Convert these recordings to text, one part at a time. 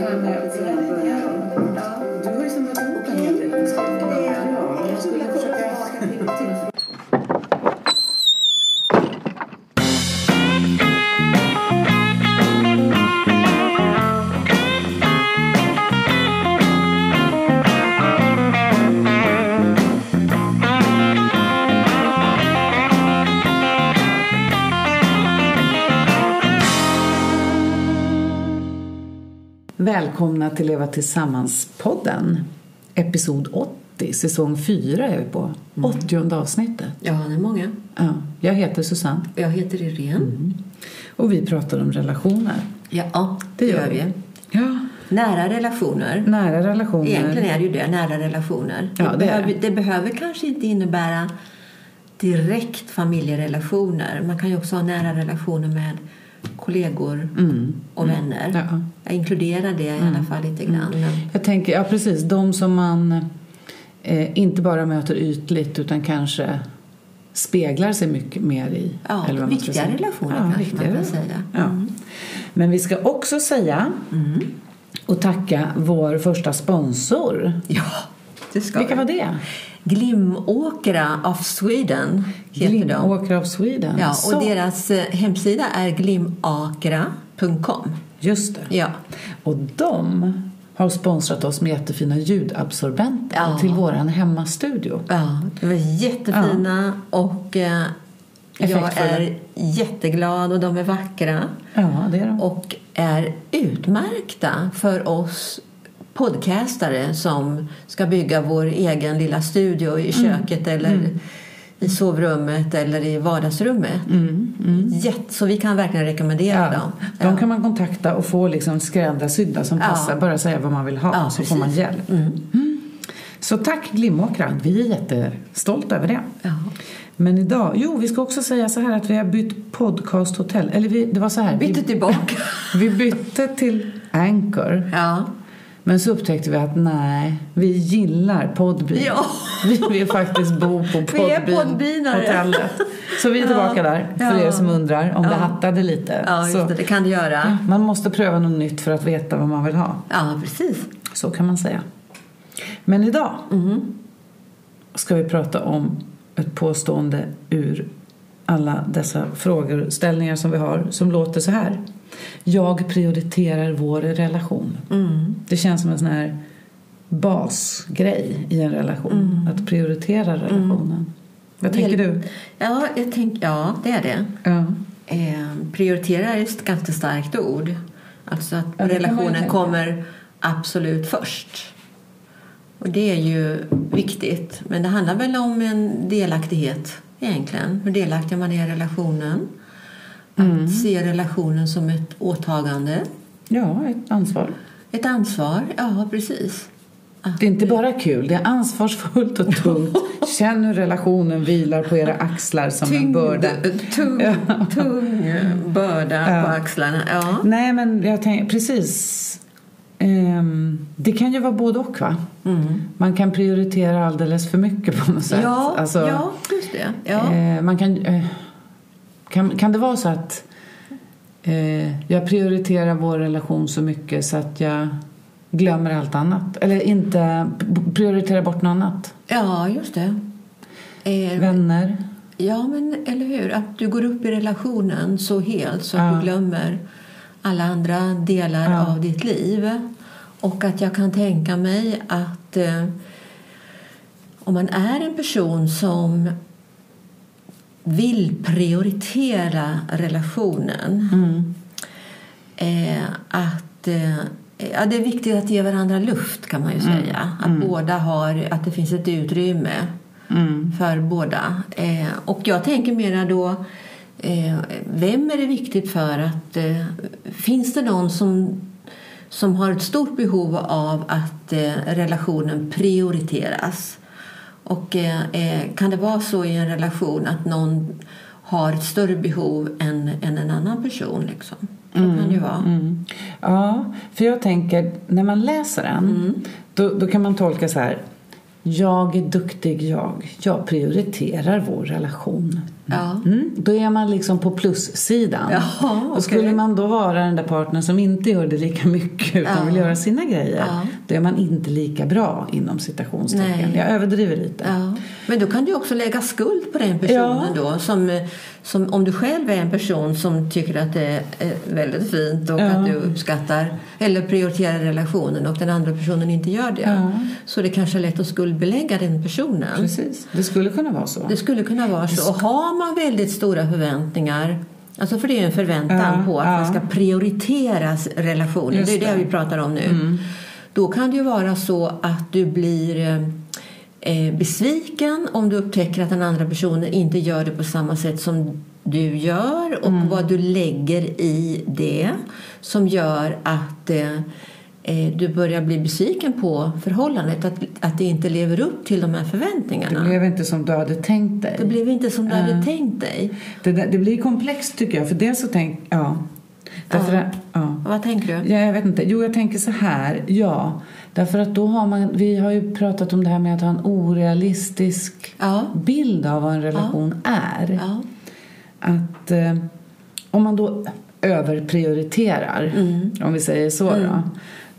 det här med att börja Du har ju samlat ihop en hel del jag skulle försöka... Till Leva Tillsammans-podden. Episod 80, säsong 4 är vi på. 80 avsnittet. Ja, det är många. Ja, jag heter Susanne Jag heter Irene. och vi pratar om relationer. Ja, det gör vi. Ja, Nära relationer. nära relationer. Egentligen är det ju det, nära relationer. Ja, det är behöver, det. det behöver kanske inte innebära direkt familjerelationer. Man kan ju också ha nära relationer med kollegor och vänner. Mm. Ja. Jag inkluderar det i alla fall lite grann. Men, Jag tänker, ja precis, de som man eh, inte bara möter ytligt utan kanske speglar sig mycket mer i. Ja, eller vad viktiga relationer ja, kanske viktiga man kan säga. Ja. Mm. Men vi ska också säga och tacka vår första sponsor. ja, det ska Vilka vi. var det? Glimåkra of Sweden heter de. Glimåkra of Sweden. Ja, Så, och deras eh, hemsida är glimakra.com. Just det. Ja. Och de har sponsrat oss med jättefina ljudabsorbenter Ja. till våran hemmastudio. ja, de är jättefina och eh, jag är jätteglad och de är vackra Ja, det är de. och är utmärkta för oss podcastare som ska bygga vår egen lilla studio i köket eller i sovrummet eller i vardagsrummet. Jätte, så vi kan verkligen rekommendera Ja, dem. de kan man kontakta och få liksom skräddarsydda som Ja. passar. Bara säga vad man vill ha Ja, så får man precis. hjälp. Mm. Så tack Glimåkra. Vi är jättestolta över det. Ja. Men idag, jo vi ska också säga så här att vi har bytt podcasthotell. Eller vi, det var så här. Bytte vi, tillbaka. vi bytte till Anchor. Ja. Men så upptäckte vi att nej, vi gillar Podbean. Ja. Vi vill faktiskt bo på Vi är Podbean Podbeanare. hotellet. Så vi är tillbaka där, för Ja. er som undrar om det Ja. hattade lite. Ja, just så, det. Det kan det göra. Man måste pröva något nytt för att veta vad man vill ha. Ja, precis. Så kan man säga. Men idag ska vi prata om ett påstående ur alla dessa frågeställningar som vi har som låter så här. Jag prioriterar vår relation. Det känns som en sån här basgrej i en relation. Att prioritera relationen. Vad tänker du? Ja, jag tänk, ja, det är det. Ja. Eh, prioritera är ett ganska starkt ord. Alltså att Ja, relationen kommer absolut först. Och det är ju viktigt. Men det handlar väl om en delaktighet egentligen. Hur delaktig man är i relationen. Att Mm. se relationen som ett åtagande. ja, ett ansvar. Ett ansvar, ja precis. Att- Det är inte bara kul, det är ansvarsfullt och tungt. Känn hur relationen vilar på era axlar som en börda. tung, tung börda Ja. på axlarna. Ja. Nej, men jag tänker precis. Ehm, det kan ju vara både och, va? Man kan prioritera alldeles för mycket på något sätt. Ja, Alltså, ja, just det. Ja. eh, man kan, eh, kan, kan det vara så att eh, jag prioriterar vår relation så mycket så att jag glömmer allt annat? Eller inte prioriterar bort något annat? ja, just det. Eh, Vänner? ja, men eller hur? Att du går upp i relationen så helt så att Ja. du glömmer alla andra delar Ja. av ditt liv. Och att jag kan tänka mig att eh, om man är en person som vill prioritera relationen Mm. eh, att eh, ja, det är viktigt att ge varandra luft kan man ju säga. Att båda har, att det finns ett utrymme Mm. för båda. Eh, och jag tänker mera då, vem är det viktigt för att, eh, finns det någon som, som har ett stort behov av att eh, relationen prioriteras? Och eh, eh, kan det vara så i en relation att någon har ett större behov än, än en annan person? Liksom? Så kan det ju vara. Mm. Ja, för jag tänker, när man läser den, Mm. då, då kan man tolka så här. Jag är duktig jag. Jag prioriterar vår relation. Ja. Mm, då är man liksom på plussidan. Jaha, och okej. skulle man då vara den där partnern som inte gör det lika mycket utan Ja. vill göra sina grejer, Ja. då är man inte lika bra inom citationstecken. Jag överdriver lite. Ja. Men då kan du också lägga skuld på den personen då. Som, som, om du själv är en person som tycker att det är väldigt fint och att du uppskattar eller prioriterar relationen och den andra personen inte gör det. Så det kanske är lätt att skuldbelägga den personen. Precis, det skulle kunna vara så. Det skulle kunna vara så. Och har man väldigt stora förväntningar Alltså för det är en förväntan Ja, på att ja. man ska prioritera relationen. Just det är det det. Mm. vi pratar om nu. Då kan det ju vara så att du blir eh, eh, besviken om du upptäcker att den andra personen inte gör det på samma sätt som du gör och Mm. vad du lägger i det som gör att eh, du börjar bli besviken på förhållandet, att, att det inte lever upp till de här förväntningarna. Det blev inte som du hade tänkt dig. Det blev inte som du Ja. hade tänkt dig. Det, det blir komplext tycker jag. För dels så tänk... Ja. Därför Ja. ja. Vad tänker du? Ja, jag vet inte. Jo, jag tänker så här. Ja, därför att då har man... Vi har ju pratat om det här med att ha en orealistisk Ja. bild av vad en relation är. Ja. Att eh, om man då överprioriterar, Mm. om vi säger så då.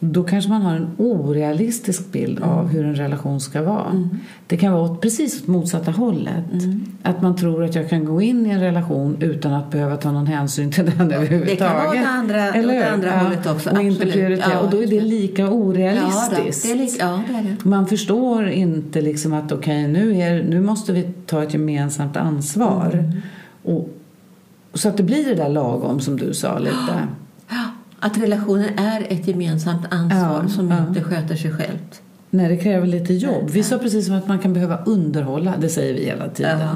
Då kanske man har en orealistisk bild Mm. av hur en relation ska vara. Det kan vara åt precis åt motsatta hållet. Mm. Att man tror att jag kan gå in i en relation utan att behöva ta någon hänsyn till den överhuvudtaget. Det kan vara åt det andra- åt det hur? andra hållet också, Och inte prioritera. Ja, och då är det det. lika Ja, orealistiskt. det är lite, ja, det det. Man förstår inte liksom att okej, nu, är- nu måste vi ta ett gemensamt ansvar. Mm. Och, så att det blir det där lagom som du sa lite. Ja, att relationen är ett gemensamt ansvar Ja, som ja. inte sköter sig självt. Nej, det kräver lite jobb. Vi sa precis som att man kan behöva underhålla, det säger vi hela tiden. Ja.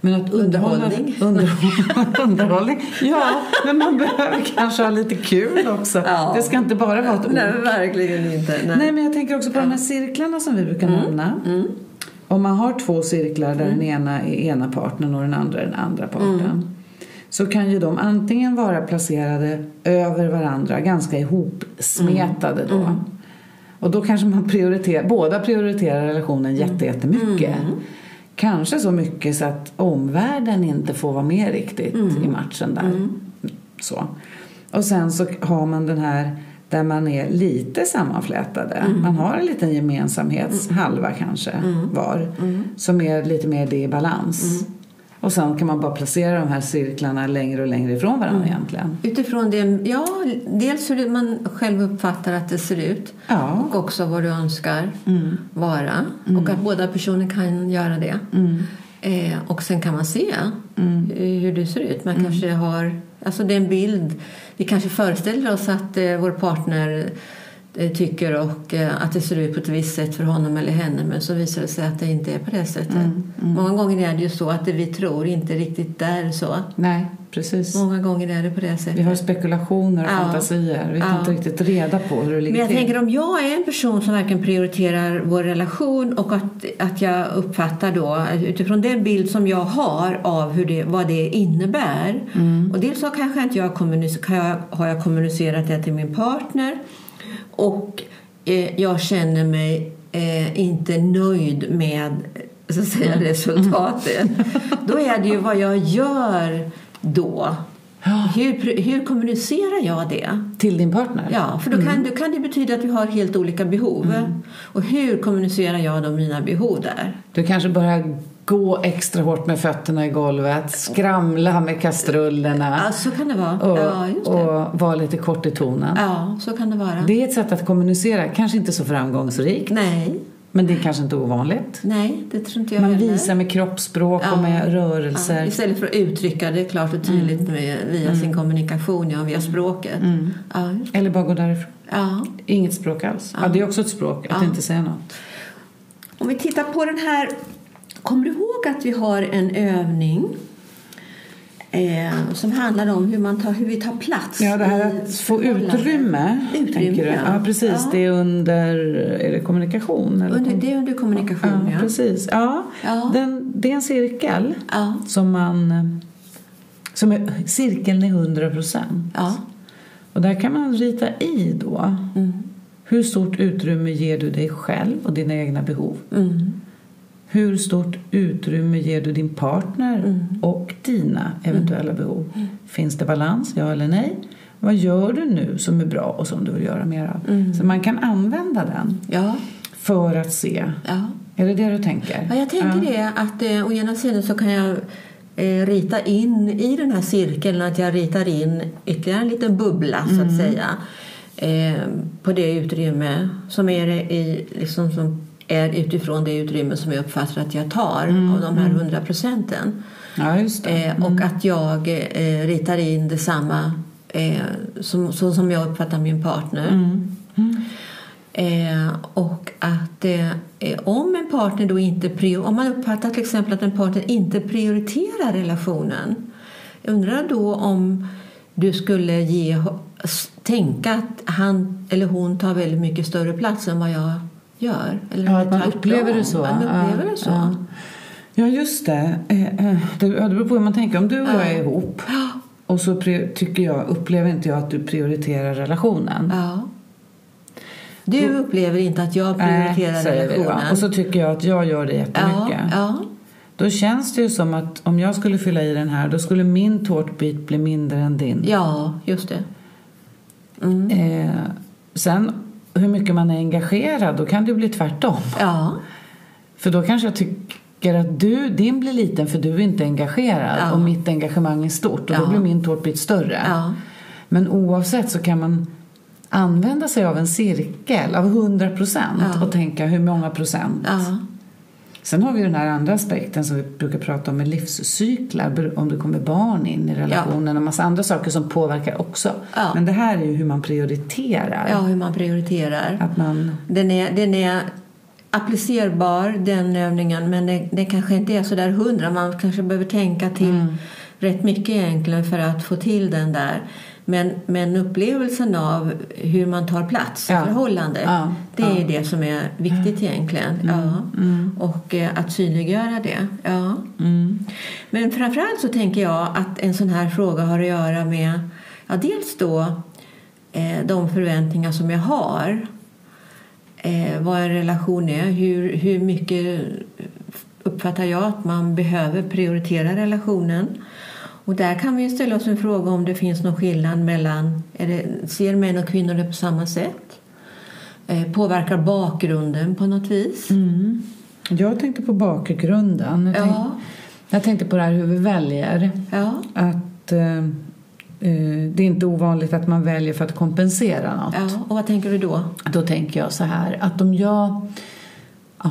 Men att Underhållning. Underhållning. underhållning. Ja, men man behöver kanske ha lite kul också. Ja. Det ska inte bara vara ett ord. Nej, verkligen inte. Nej. Nej, men jag tänker också på de här cirklarna som vi brukar nämna. Om man har två cirklar där den ena är ena partnern och den andra är den andra parten. Så kan ju de antingen vara placerade över varandra, ganska ihopsmetade då. Och då kanske man prioriterar, båda prioriterar relationen jätte, jättemycket. Kanske så mycket så att omvärlden inte får vara med riktigt i matchen där. Så. Och sen så har man den här där man är lite sammanflätade. Man har en liten gemensamhetshalva kanske var. Som är lite mer det i balans. Och sen kan man bara placera de här cirklarna längre och längre ifrån varandra egentligen. Utifrån det, ja, dels hur man själv uppfattar att det ser ut Ja. och också vad du önskar vara. Och att båda personer kan göra det. Eh, och sen kan man se eh, hur det ser ut. Man kanske har, alltså det är en bild. Vi kanske föreställer oss att eh, vår partner tycker och eh, att det ser ut på ett visst sätt för honom eller henne men så visar det sig att det inte är på det sättet. Många gånger är det ju så att det vi tror inte riktigt är så. Nej, precis. Många gånger är det på det sättet. Vi har spekulationer och Ja. fantasier. Vi tar Ja. inte riktigt reda på hur det ligger Men jag till. tänker om jag är en person som verkligen prioriterar vår relation och att, att jag uppfattar då utifrån den bild som jag har av hur det, vad det innebär. Mm. Och dels så kanske inte jag, kommunic- jag har jag kommunicerat det till min partner och eh, jag känner mig eh, inte nöjd med så att säga, Mm. resultatet. då är det ju vad jag gör då. Hur, hur kommunicerar jag det? Till din partner? Ja, för då kan, då kan det betyda att vi har helt olika behov. Mm. Och hur kommunicerar jag då mina behov där? Du kanske börjar gå extra hårt med fötterna i golvet, skramla med kastrullerna Ja, så kan det vara. och, ja, det. och vara lite kort i tonen. Ja, så kan det vara. Det är ett sätt att kommunicera, kanske inte så framgångsrikt, Nej, men det är kanske inte ovanligt. nej, det tror inte jag Man heller. visar med kroppsspråk och Ja. med rörelser. Ja, istället för att uttrycka det klart och tydligt Mm. med, via sin kommunikation, ja, via språket. Ja, just- Eller bara gå därifrån. ja. Inget språk alls. Ja. det är också ett språk, att Ja. inte säga något. Om vi tittar på den här. Kommer du ihåg att vi har en övning eh, som handlar om hur, man tar, hur vi tar plats? Ja, det här att få utrymme, Utrymme, ja. Ja, precis. Ja. Det är under, är det kommunikation? Eller Under, det är under kommunikation, ja, ja. precis. Ja. Den, det är en cirkel som man... Som är, cirkeln är 100 procent. Ja. Och där kan man rita i då. Mm. Hur stort utrymme ger du dig själv och dina egna behov? Mm. Hur stort utrymme ger du din partner Mm. och dina eventuella behov? Finns det balans, ja eller nej? Vad gör du nu som är bra och som du vill göra mer av? Mm. Så man kan använda den Ja, för att se. ja. Är det det du tänker? Ja, jag tänker det att eh, å ena sidan så kan jag eh, rita in i den här cirkeln att jag ritar in ytterligare en liten bubbla så att säga eh, på det utrymme som är, i, liksom, som är utifrån det utrymme som jag uppfattar att jag tar av de här hundra procenten. Ja. Eh, och att jag eh, ritar in detsamma eh, som, så som jag uppfattar min partner. Mm. Eh, och att eh, eh, om en partner då inte prior- om man uppfattar till exempel att en partner inte prioriterar relationen. Undrar då om du skulle ge, tänka att han eller hon tar väldigt mycket större plats än vad jag gör. Eller Ja, att man upplever det så. Man upplever Ja, det så. ja. Ja, just det. Eh, eh, Det ja, beror på hur man tänker. Om du och jag är ihop och så tycker jag, upplever inte jag att du prioriterar relationen. Ja. Du upplever inte att jag prioriterar Nej, säger vi, relationen? Och så tycker jag att jag gör det ja, jättemycket. ja. Då känns det ju som att om jag skulle fylla i den här då skulle min tårtbit bli mindre än din. ja, just det. Mm. Eh, sen hur mycket man är engagerad, då kan det bli tvärtom. Ja, För då kanske jag tycker att du, din blir liten för du är inte engagerad Ja. och mitt engagemang är stort och Ja. då blir min tårtbit större. ja, Men oavsett så kan man använda sig av en cirkel av 100 procent och tänka hur många procent. Ja. Sen har vi den här andra aspekten som vi brukar prata om med livscyklar, om det kommer barn in i relationen och massa andra saker som påverkar också. Ja. Men det här är ju hur man prioriterar. ja hur man prioriterar. Att man, Den är, den är applicerbar, den övningen, men det, det kanske inte är så där hundra. Man kanske behöver tänka till Mm. rätt mycket egentligen för att få till den där. Men, men upplevelsen av hur man tar plats Ja. förhållandet, Ja. det är det som är viktigt egentligen. Ja. Och eh, att synliggöra det. Ja. mm, Men framförallt så tänker jag att en sån här fråga har att göra med ja, dels då eh, de förväntningar som jag har. Eh, vad en relation är, hur, hur mycket uppfattar jag att man behöver prioritera relationen. Och där kan vi ställa oss en fråga om det finns någon skillnad mellan, är det, ser män och kvinnor det på samma sätt? Eh, påverkar bakgrunden på något vis? mm. Jag tänkte på bakgrunden. Jag, Ja, jag tänkte på det här hur vi väljer. ja, Att eh, eh, det är inte ovanligt att man väljer för att kompensera något. ja. Och vad tänker du då? Då tänker jag så här att om jag... Ja,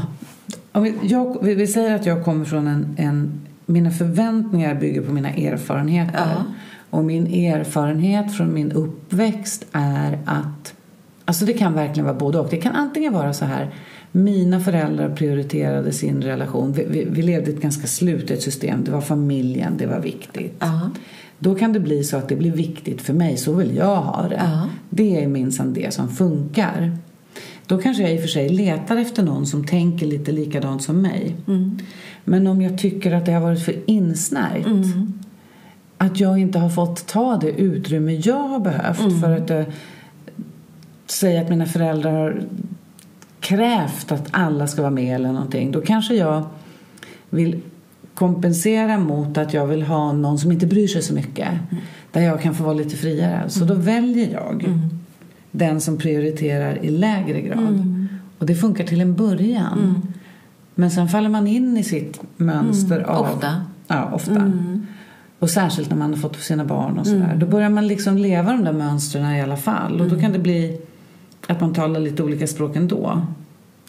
om jag vi säger att jag kommer från en, en... Mina förväntningar bygger på mina erfarenheter. Ja. Och min erfarenhet från min uppväxt är att... Alltså det kan verkligen vara både och. Det kan antingen vara så här. Mina föräldrar prioriterade sin relation. Vi, vi, vi levde i ett ganska slutet system. Det var familjen, det var viktigt. Ja. Då kan det bli så att det blir viktigt för mig, så vill jag ha det. Ja. Det är minsann det som funkar. Då kanske jag i och för sig letar efter någon som tänker lite likadant som mig. Mm. Men om jag tycker att det har varit för insnärjt Mm. att jag inte har fått ta det utrymme jag har behövt Mm. för att eh, säga att mina föräldrar har krävt att alla ska vara med eller någonting. Då kanske jag vill kompensera mot att jag vill ha någon som inte bryr sig så mycket. Där jag kan få vara lite friare. Så då väljer jag Mm. Den som prioriterar i lägre grad. Mm. Och det funkar till en början. Men sen faller man in i sitt mönster av... Mm. Ofta. Ja, ofta. Mm. Och särskilt när man har fått sina barn och sådär. Då börjar man liksom leva de där mönstren i alla fall. Och då kan det bli att man talar lite olika språk ändå.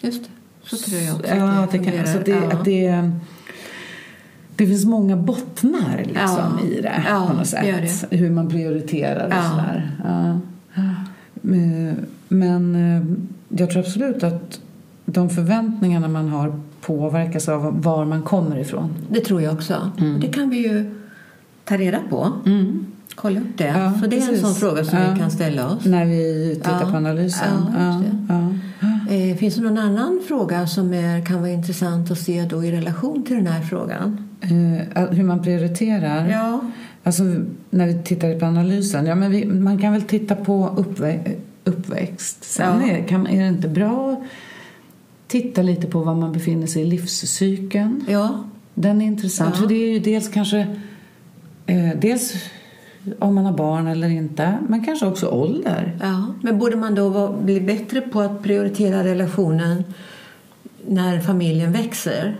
Just det. Så tror jag också Ja, att det det kan, så det, ja. att det, det finns många bottnar liksom Ja. i det Ja, på något det sätt. Hur man prioriterar och sådär. Ja. Men, eh, jag tror absolut att de förväntningarna man har påverkas av var man kommer ifrån. Det tror jag också. Mm. Det kan vi ju ta reda på. Kolla upp det. Ja, så det är en precis. sån fråga som Ja. vi kan ställa oss. När vi tittar Ja. på analysen. Det. Eh, finns det någon annan fråga som är, kan vara intressant att se då i relation till den här frågan? Eh, hur man prioriterar. Ja. Alltså när vi tittar på analysen. Ja, men vi, man kan väl titta på uppvä- uppväxt. Sen Ja. är, kan, är det inte bra titta lite på var man befinner sig i livscykeln. Ja, Den är intressant, Ja. för det är ju dels kanske eh, dels om man har barn eller inte, men kanske också ålder. ja. Men borde man då vara, bli bättre på att prioritera relationen när familjen växer?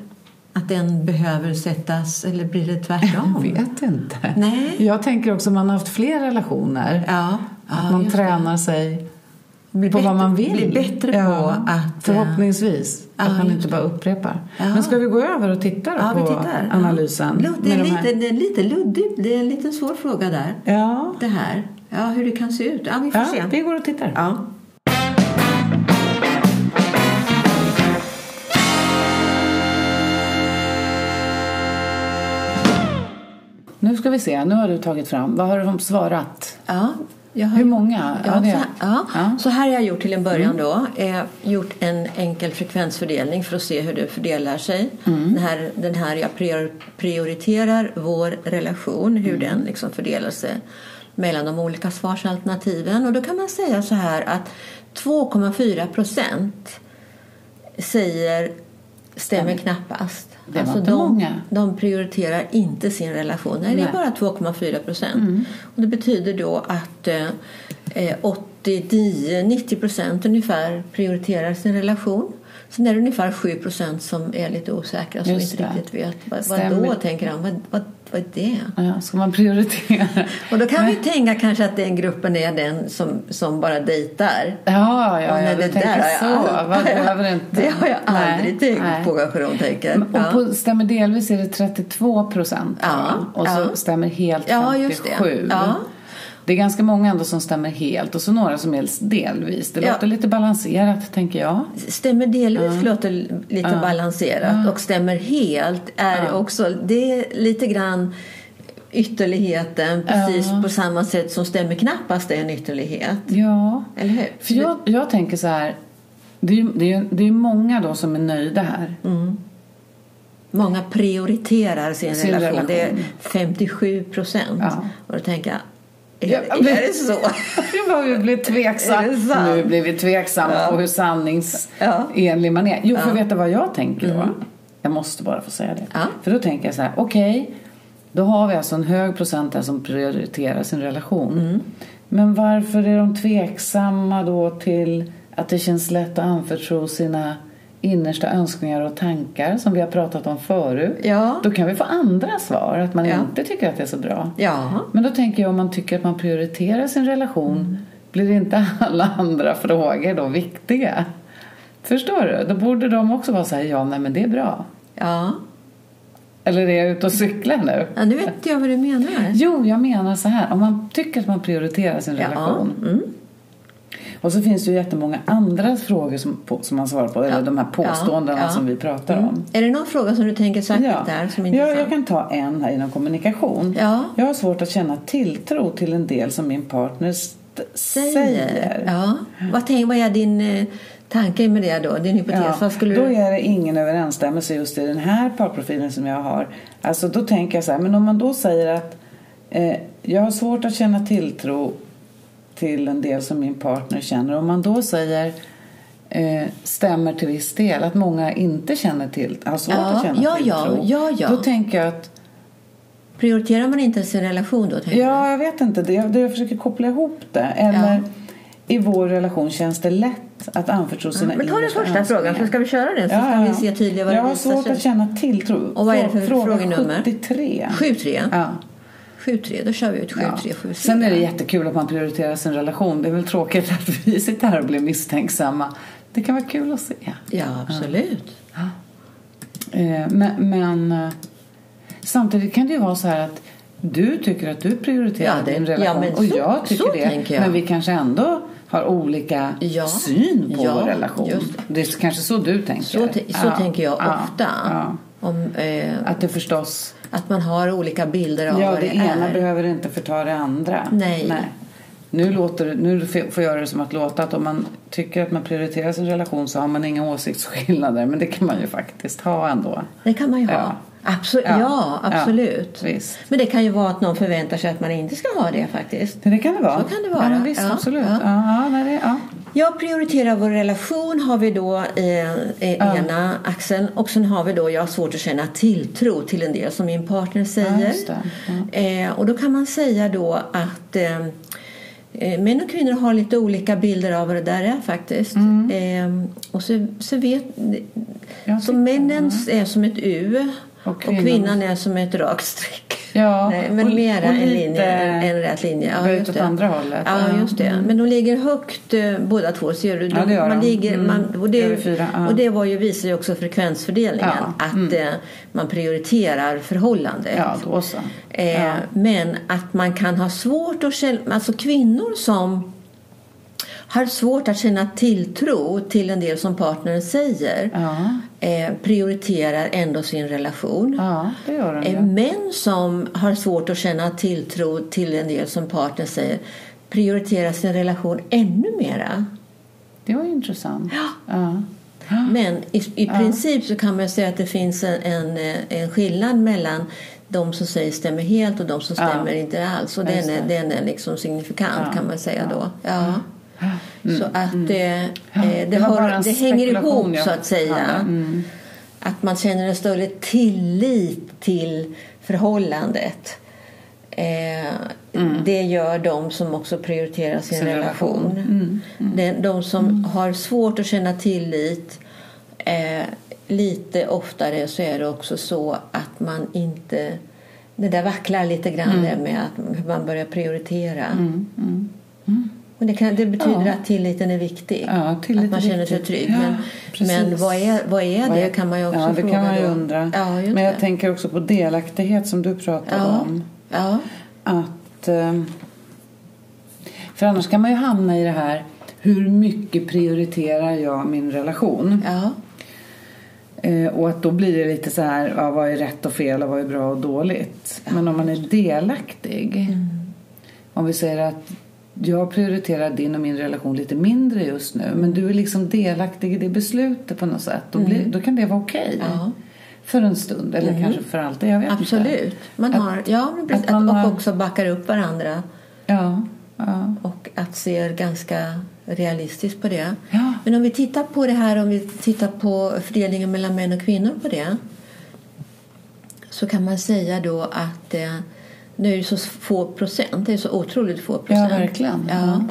Att den behöver sättas, eller blir det tvärtom? Jag vet inte. Nej. Jag tänker också om man har haft fler relationer. Ja, Att ja, man just det. tränar sig Bli på bättre- vad man vill. Bli bättre på att... eh, Förhoppningsvis. ja, att man inte bara upprepar. Ja. Men ska vi gå över och titta Ja, vi på tittar. analysen? Ja. Det, är med de här- lite, det är lite luddigt. Det är en liten svår fråga där. Ja, Det här. Ja, hur det kan se ut. Ja, vi får ja se. vi går och tittar. Ja. Nu ska vi se, nu har du tagit fram. Vad har de svarat? Ja, jag har Hur många? Ja, Ja, så, här, ja. ja. Mm. så här har jag gjort till en början då. Eh, gjort en enkel frekvensfördelning för att se hur det fördelar sig. Mm. Den, här, den här jag prior, prioriterar vår relation, hur Mm. den liksom fördelar sig mellan de olika svarsalternativen. Och då kan man säga så här att 2,4 procent säger stämmer knappast. Alltså Det var inte de, många. de prioriterar inte sin relation. Nej, det är Nej. bara 2,4 procent. Mm. Och det betyder då att eh, eh, 89-90 procent ungefär prioriterar sin relation. Sen är det ungefär 7 procent som är lite osäkra som inte riktigt vet. Vad, Stämmer. då, tänker han. Vad, vad, vad är det? Ja, ska man prioritera? Och då kan vi tänka kanske att den gruppen är den som, som bara dejtar. Ja, Och ja, ja det du tänker där har jag så. aldrig- Vad behöver inte? Det har jag Nej, tänkt nej. på kanske de tänker. Och Ja. på stämmer delvis är det 32 procent. Ja, Och så ja. stämmer helt Ja, 57. just det. Ja. Det är ganska många ändå som stämmer helt och så några som är delvis. Det Ja. låter lite balanserat, tänker jag. Stämmer delvis låter lite Ja. balanserat och stämmer helt är Ja. också, det är lite grann ytterligheten precis Ja. på samma sätt som stämmer knappast är en ytterlighet. Ja, Eller hur? för jag, jag tänker så här. Det är, ju- det, är, det är många då som är nöjda här. Många prioriterar sin, Sin relation. relation. Det är 57 procent. Ja. Och då tänker jag, är, Ja, är det så? Nu var vi blir tveksamma. Nu blir vi tveksamma Ja. på hur sanningsenlig Ja. man är. Jo, för Ja. Mm. vet du vad jag tänker då? Jag måste bara få säga det. Ja. För då tänker jag så här, okej, då har vi alltså en hög procent där som prioriterar sin relation. Mm. Men varför är de tveksamma då till att det känns lätt att anförtro sina innersta önskningar och tankar som vi har pratat om förut? Ja. Då kan vi få andra svar, att man Ja. inte tycker att det är så bra. Ja. Men då tänker jag om man tycker att man prioriterar sin relation Mm. blir inte alla andra frågor då viktiga? Förstår du? Då borde de också vara så här, ja nej men det är bra. Ja. Eller är jag ute och cyklar nu? ja, nu vet jag vad du menar. Jo, jag menar så här, om man tycker att man prioriterar sin relation. Mm. Och så finns det ju jättemånga andra frågor som, på, som man svarar på, eller de här påståendena Ja, ja. som vi pratar Mm. om. Är det någon fråga som du tänker särskilt där som är ja, jag kan ta en här inom kommunikation. Ja. Jag har svårt att känna tilltro till en del som min partner st- säger. Ja. Vad, tänk, vad är din eh, tanke med det då? Din hypotes? Ja, vad skulle då är det ingen överensstämmelse just i den här parprofilen som jag har. Alltså då tänker jag så här, men om man då säger att eh, jag har svårt att känna tilltro till en del som min partner känner. Om man då säger eh, stämmer till viss del, att många inte känner till, har svårt Ja, att känna ja, ja, tilltro. ja, ja. Då tänker jag att Prioriterar man inte sin relation då? Ja, jag vet inte. Det, det jag försöker koppla ihop det. Eller Ja. i vår relation känns det lätt att anförtro sina Men ta den första frågan så ska vi köra den så ska vi se tydligare vad Jag det har svårt sig. att känna tilltro. Och vad är det för Fråga frågenummer? 73. 7-3? Ja. 7-3, då kör vi ut 7-3, Ja. 7-4. Sen är det jättekul att man prioriterar sin relation. Det är väl tråkigt att vi sitter här och blir misstänksamma. Det kan vara kul att se. Ja, absolut. Eh, Men, men eh, samtidigt kan det ju vara så här att du tycker att du prioriterar Ja, det- din ja, relation och så- jag tycker det. jag. Men vi kanske ändå har olika Ja. syn på Ja, vår relation. det. det är kanske så du tänker. Så, så Ja, tänker jag ja, ofta. Ja. Om, eh, Att det förstås... att man har olika bilder av Ja, vad det det, ena är. behöver inte förta det andra. Nej. Nu, låter, nu får jag det som att låta att om man tycker att man prioriterar sin relation så har man inga åsiktsskillnader. Men det kan man ju faktiskt ha ändå. Det kan man ju ha. Ja. Absolut. Ja. Ja, absolut. Ja. Men det kan ju vara att någon förväntar sig att man inte ska ha det faktiskt. Det kan det vara. Så kan det vara. Ja, visst, Ja, absolut. ja. Ja. Ja, nej, det, ja. Jag prioriterar vår relation har vi då i, i Ja. ena axeln och sen har vi då jag har svårt att känna tilltro till en del som min partner säger. det. Ja. Eh, och då kan man säga då att eh, eh, män och kvinnor har lite olika bilder av vad det där är faktiskt. Mm. Eh, och så, så vet så tycker- männen är som ett U Och och kvinnan- kvinnan är som ett rakt streck. Ja, Nej, men och- mera och en linje, en rät linje. Ja, just åt det. andra hållet. Ja, Ja. just det. Mm. Men de ligger högt eh, båda två. Ser du? Ja, det gör man de. ligger, Mm. man, och, det, fyra, ja. och det var ju, visar ju också frekvensfördelningen. Ja, Att mm. eh, man prioriterar förhållandet. Ja, då så. Eh. Men att man kan ha svårt att känna, alltså kvinnor som har svårt att känna tilltro till en del som partnern säger Ja. Eh, prioriterar ändå sin relation. ja, det gör de Eh, ju. Män som har svårt att känna tilltro till en del som partnern säger prioriterar sin relation ännu mera. Det var ju intressant. Ja. Men i, i princip så kan man säga att det finns en, en, eh, en skillnad mellan de som säger stämmer helt och de som Ja. stämmer inte alls. Och Ja, den är, den är liksom signifikant Ja. kan man säga Ja. då. Ja. Så att eh, eh, det, Det var bara hör, det hänger ihop jag så att säga. Mm. Att man känner en större tillit till förhållandet. Eh, Det gör de som också prioriterar sin, Sin relation. relation. Mm, De, de som har svårt att känna tillit eh, lite oftare så är det också så att man inte... Det där vacklar lite grann där med att man börjar prioritera. Mm, mm. Och det, kan, det betyder Ja. att tilliten är viktig. Ja, tillit att man känner sig trygg. Ja, men, precis. men vad är, vad är det kan man ju också ja, det fråga kan man ju undra. Ja, Men jag det. tänker också på delaktighet som du pratade Ja. om. Ja. Att, eh, för annars kan man ju hamna i det här hur mycket prioriterar jag min relation? Ja. Eh, och att då blir det lite så här, ja, vad är rätt och fel och vad är bra och dåligt? Men om man är delaktig, Mm. om vi säger att jag prioriterar din och min relation lite mindre just nu men du är liksom delaktig i det beslutet på något sätt. Då, blir, då kan det vara okej. Mm. Ja. För en stund eller kanske för alltid, jag vet inte. Absolut. Man Att- har, ja, men precis, att man och har- också backar upp varandra. Ja, ja. Och att se ganska realistiskt på det. Ja. Men om vi tittar på det här, om vi tittar på fördelningen mellan män och kvinnor på det. Så kan man säga då att eh, nu är det så få procent, det är så otroligt få procent. verkligen. Ja.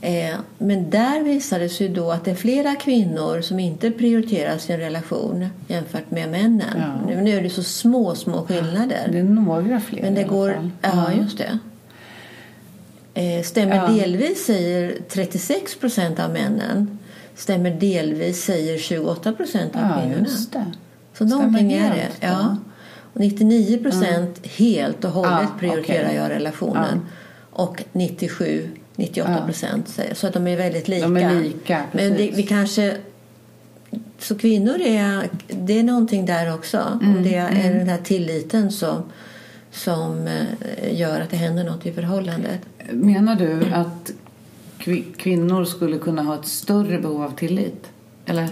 Eh, men där visar det sig då att det är flera kvinnor som inte prioriterar sin relation jämfört med männen. Ja. Nu, nu är det så små, små skillnader. Det är några fler Men det i alla går... fall. Ja, just det. Eh, stämmer Ja. delvis säger 36 procent av männen. Stämmer delvis säger 28 procent av Ja, kvinnorna. just det. Så Stämmer någonting är det. ja. Ja. Och 99 procent helt och hållet Ja, prioriterar okej. jag relationen. Och 97 98 procent säger så att de är väldigt lika. Är lika, Men det, vi kanske så kvinnor är, det är någonting där också. Mm, Om det är den här tilliten som, som eh, gör att det händer något i förhållandet. Menar du att kvi- kvinnor skulle kunna ha ett större behov av tillit? Eller?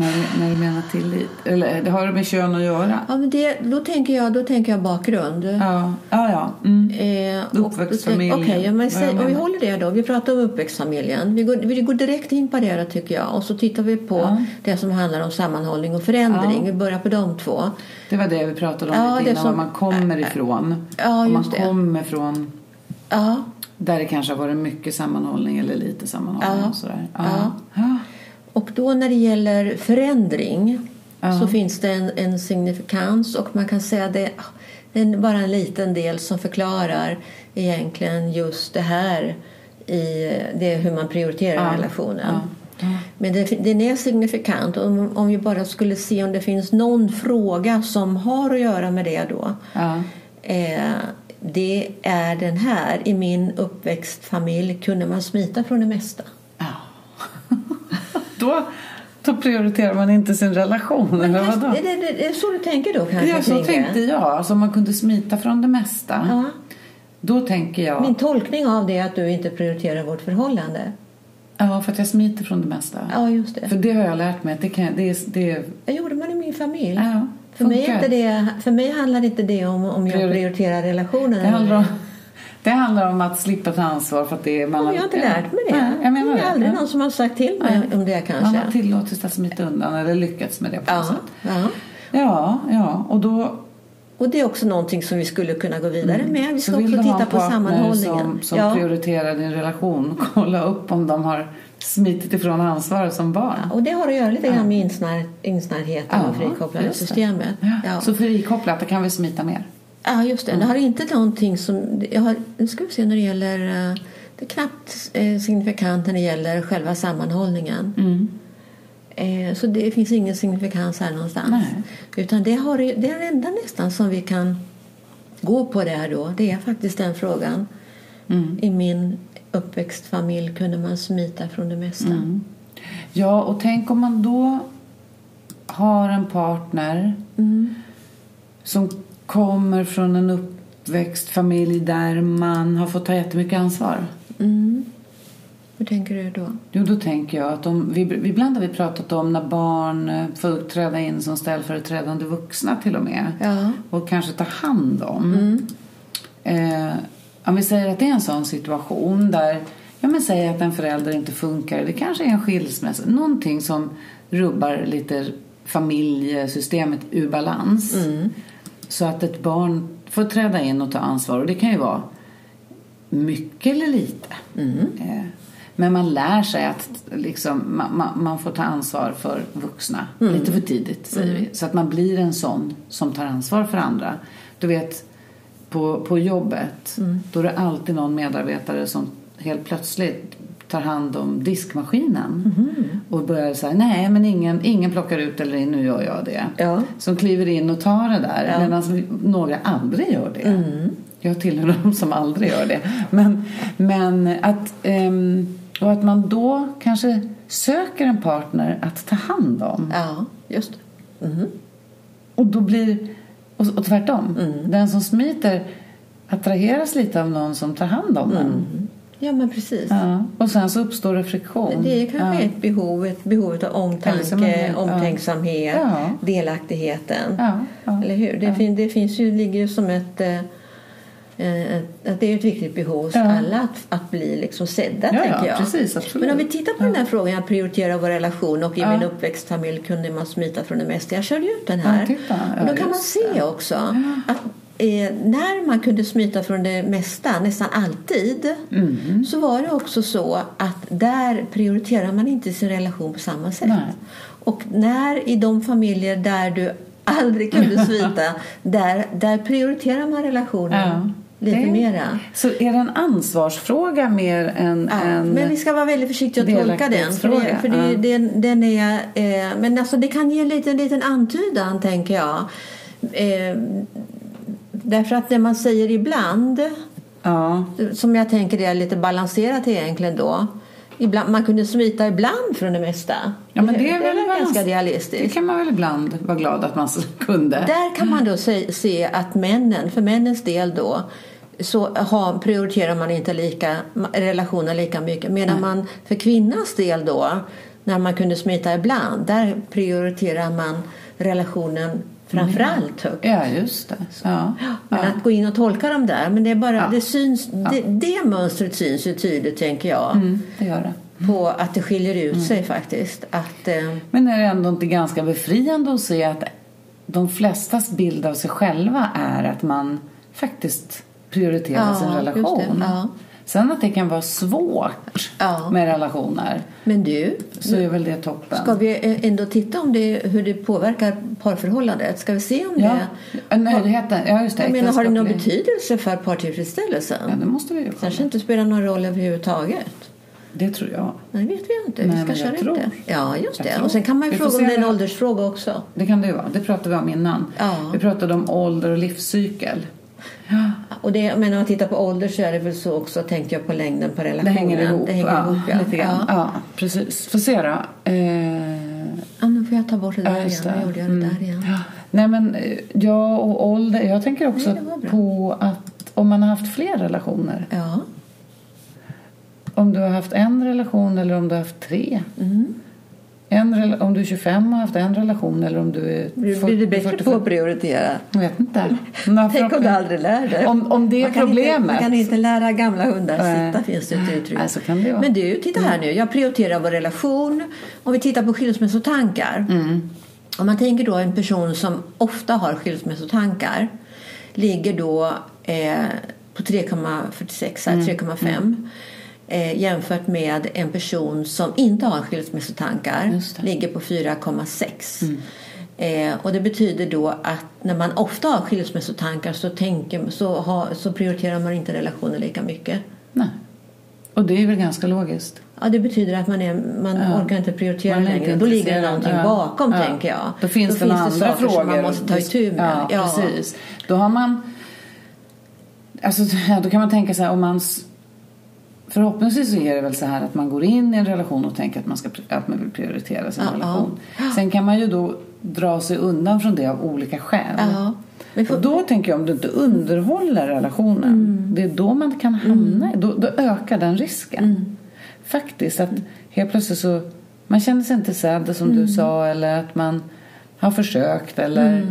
När, när du menar tillit? Eller det har det med kön att göra? Ja, men det, då, tänker jag, då tänker jag bakgrund. Ja, ja. ja. Mm. Eh, Uppväxtfamiljen. Okej, ja, men säg, om vi håller det då. Vi pratar om uppväxtfamiljen. Vi går, vi går direkt in på det tycker jag. Och så tittar vi på Ja. det som handlar om sammanhållning och förändring. Ja. Vi börjar på de två. Det var det vi pratade om Ja, lite innan, som- var man kommer ifrån. Ja, Om man just det. kommer från Ja, där det kanske har varit mycket sammanhållning eller lite sammanhållning. Ja. Och sådär. Ja. Och då när det gäller förändring Ja. så finns det en, en signifikans och man kan säga det, det är bara en liten del som förklarar egentligen just det här i det hur man prioriterar Ja. relationen. Ja. Men det, den är signifikant. Om, om vi bara skulle se om det finns någon fråga som har att göra med det då. Eh, det är den här. I min uppväxtfamilj kunde man smita från det mesta. Då, då prioriterar man inte sin relation, eller vadå? Det, det, det, så du tänker då kanske? Ja, så det? tänkte jag. Alltså, om man kunde smita från det mesta. Ja. Då tänker jag... Min tolkning av det är att du inte prioriterar vårt förhållande. Ja, för att jag smiter från det mesta. Ja, just det. För det har jag lärt mig. Det, kan, det, är, det. Jag gjorde man i min familj. Ja, för, mig inte det, för mig handlar inte det om om jag Priori- prioriterar relationen. Det handlar, om, Det handlar om att slippa ta ansvar för att det är... Man jag har inte lärt mig det. Nej, jag menar det är det. aldrig Ja. någon som har sagt till mig om det kanske. Man har tillåtits att smita undan eller lyckats med det på något ja, sätt. ja. Ja, ja. Och då Och det är också någonting som vi skulle kunna gå vidare med. Vi ska också titta på sammanhållningen. som, som ja. prioriterar din relation. Kolla upp om de har smitit ifrån ansvaret som barn. Och det har att göra lite grann med insnar, insnärheten och frikopplade systemet. Ja. Ja. Så frikopplat, då kan vi smita mer. Ja, just det. Det har inte någonting som... Jag har, nu ska vi se när det gäller... eh, Det är knappt eh, signifikant när det gäller själva sammanhållningen. Mm. Eh, Så det finns ingen signifikans här någonstans. Nej. Utan det, har, det är det enda nästan som vi kan gå på det här då. Det är faktiskt den frågan. Mm. I min uppväxtfamilj kunde man smita från det mesta. Mm. Ja, och tänk om man då har en partner Mm. som kommer från en uppväxtfamilj där man har fått ta jättemycket ansvar. Mm. Hur tänker du då? Jo, då tänker jag att om, vi, ibland har vi pratat om när barn eh, får träda in som ställföreträdande vuxna till och med. Ja. Och kanske ta hand om. Eh, om vi säger att det är en sån situation där, ja men säg att en förälder inte funkar, det kanske är en skilsmässa, någonting som rubbar lite familjesystemet ur balans. Så att ett barn får träda in och ta ansvar och det kan ju vara mycket eller lite. Eh, Men man lär sig att liksom, man, man, man får ta ansvar för vuxna lite för tidigt, säger vi. Så att man blir en sån som tar ansvar för andra. Du vet, på, på jobbet, då är det alltid någon medarbetare som helt plötsligt tar hand om diskmaskinen och börjar säga nej men ingen, ingen plockar ut eller in, nu gör jag det. Ja. Som kliver in och tar det där Ja. medan några aldrig gör det. Jag tillhör de som aldrig gör det. Men, men att, ehm, och att man då kanske söker en partner att ta hand om. Ja, just. Mhm. Och då blir, och, och tvärtom. Den som smiter attraheras lite av någon som tar hand om en. Ja, men precis. Ja. Och sen så uppstår det friktion. Det är kanske ja. ett behov, ett behov av omtanke, ja. omtänksamhet, Ja. delaktigheten. Ja, ja. Eller hur? Det, Ja. fin, det finns ju, ligger ju som ett... eh, eh, ett- att det är ett viktigt behov hos Ja. alla att, att bli liksom sedda, Ja, ja, tänker jag. precis. Men om vi tittar på den här frågan, att prioritera vår relation och i Ja. min uppväxtfamilj kunde man smita från det mesta. Jag körde ut den här. Ja, titta. Ja, och då kan man se också att eh, när man kunde smita från det mesta, nästan alltid, Mm. så var det också så att där prioriterar man inte sin relation på samma sätt. Nej. Och när i de familjer där du aldrig kunde smita, där, där prioriterar man relationen Ja. mera. Så är det en ansvarsfråga mer än Ja, en... men vi ska vara väldigt försiktiga att tolka den. För, det, för det, ja. den, den är, eh, men alltså det kan ge en liten, liten antydan, tänker jag. Eh, därför att det man säger ibland, Ja. som jag tänker är lite balanserat egentligen då. Ibland, man kunde smita ibland från det mesta. Ja, men det är väl balans- ganska Det realistiskt. kan man väl ibland vara glad att man kunde. Där kan man då se, se att männen, för männens del då, så har, prioriterar man inte lika, relationen lika mycket. Medan man för kvinnans del då, när man kunde smita ibland, där prioriterar man relationen framförallt högt. Ja, just det. Ja. Men Ja. att gå in och tolka dem där, men det är bara, Ja. det syns, det, det mönstret syns ju tydligt tänker jag. Mm, det gör det. På att det skiljer ut sig faktiskt. Att, eh, Men är det ändå inte ganska befriande att se att de flestas bild av sig själva är att man faktiskt prioriterar Ja, sin relation. ja. Sen att det kan vara svårt Ja. med relationer men du, så är väl det toppen. Ska vi eh, ändå titta om det, hur det påverkar parförhållandet? Ska vi se om Ja, det... nöjdheten. Ja, just det. Jag menar, har det någon betydelse för partillfredsställelsen? Ja, det måste vi ju kolla. Kanske inte spelar någon roll överhuvudtaget. Det tror jag. Nej, vet vi inte. Nej, vi jag inte. tror. Ja, just Jag det. Och sen kan man ju Vi fråga om det är en åldersfråga också. Det kan det ju vara. Det pratade vi om innan. Ja. Vi pratade om ålder och livscykel. Och det, men om man tittar på ålder så är det väl så också, tänkte jag, på längden på Det relationen. hänger ihop. Det hänger ja, ihop, ja. Lite grann. Ja. Precis. Får se då. Eh, Ja, nu får jag ta bort det där Ja, igen. det. Gjorde jag det Mm. där igen. Ja. Nej men eh, ja och ålder. Jag tänker också Nej, det på att om man har haft fler relationer. Ja. Om du har haft en relation eller om du har haft tre. Mm. En, om du är 25 och har haft en relation eller om du är Blir du bättre 40, på att prioritera? Jag vet inte. Tänk om du aldrig lär dig. Om, om det är man problemet. Inte, man kan inte lära gamla hundar sitta, finns det ett uttryck. Nej, så kan det vara. Men du, titta här nu. Jag prioriterar vår relation. Om vi tittar på skilsmässotankar. Mm. Om man tänker då en person som ofta har skilsmässotankar ligger då eh, på 3,46, Mm. Här, 3,5 eh, jämfört med en person som inte har skilsmässotankar det. Mm. ligger på 4,6. Eh, och det betyder då att när man ofta har skilsmässotankar så, tänker, så, har, så prioriterar man inte relationen lika mycket. Nej. Och det är väl ganska logiskt. Ja, det betyder att man, är, man Ja. orkar inte prioritera längre. inte Då ligger det någonting Ja. bakom, Ja. tänker jag. Då finns det några andra saker frågor. som man måste ta itu med. Ja, precis. Då har man... Alltså, då kan man tänka så här om man... Förhoppningsvis så är det väl så här att man går in i en relation och tänker att man, ska, att man vill prioritera sin Ja, relation. Sen kan man ju då dra sig undan från det av olika skäl. Ja. Men för, Och då tänker jag om du inte underhåller relationen, det är då man kan hamna i- då, då ökar den risken. Faktiskt att helt plötsligt så, man känner sig inte sedd som du sa eller att man har försökt eller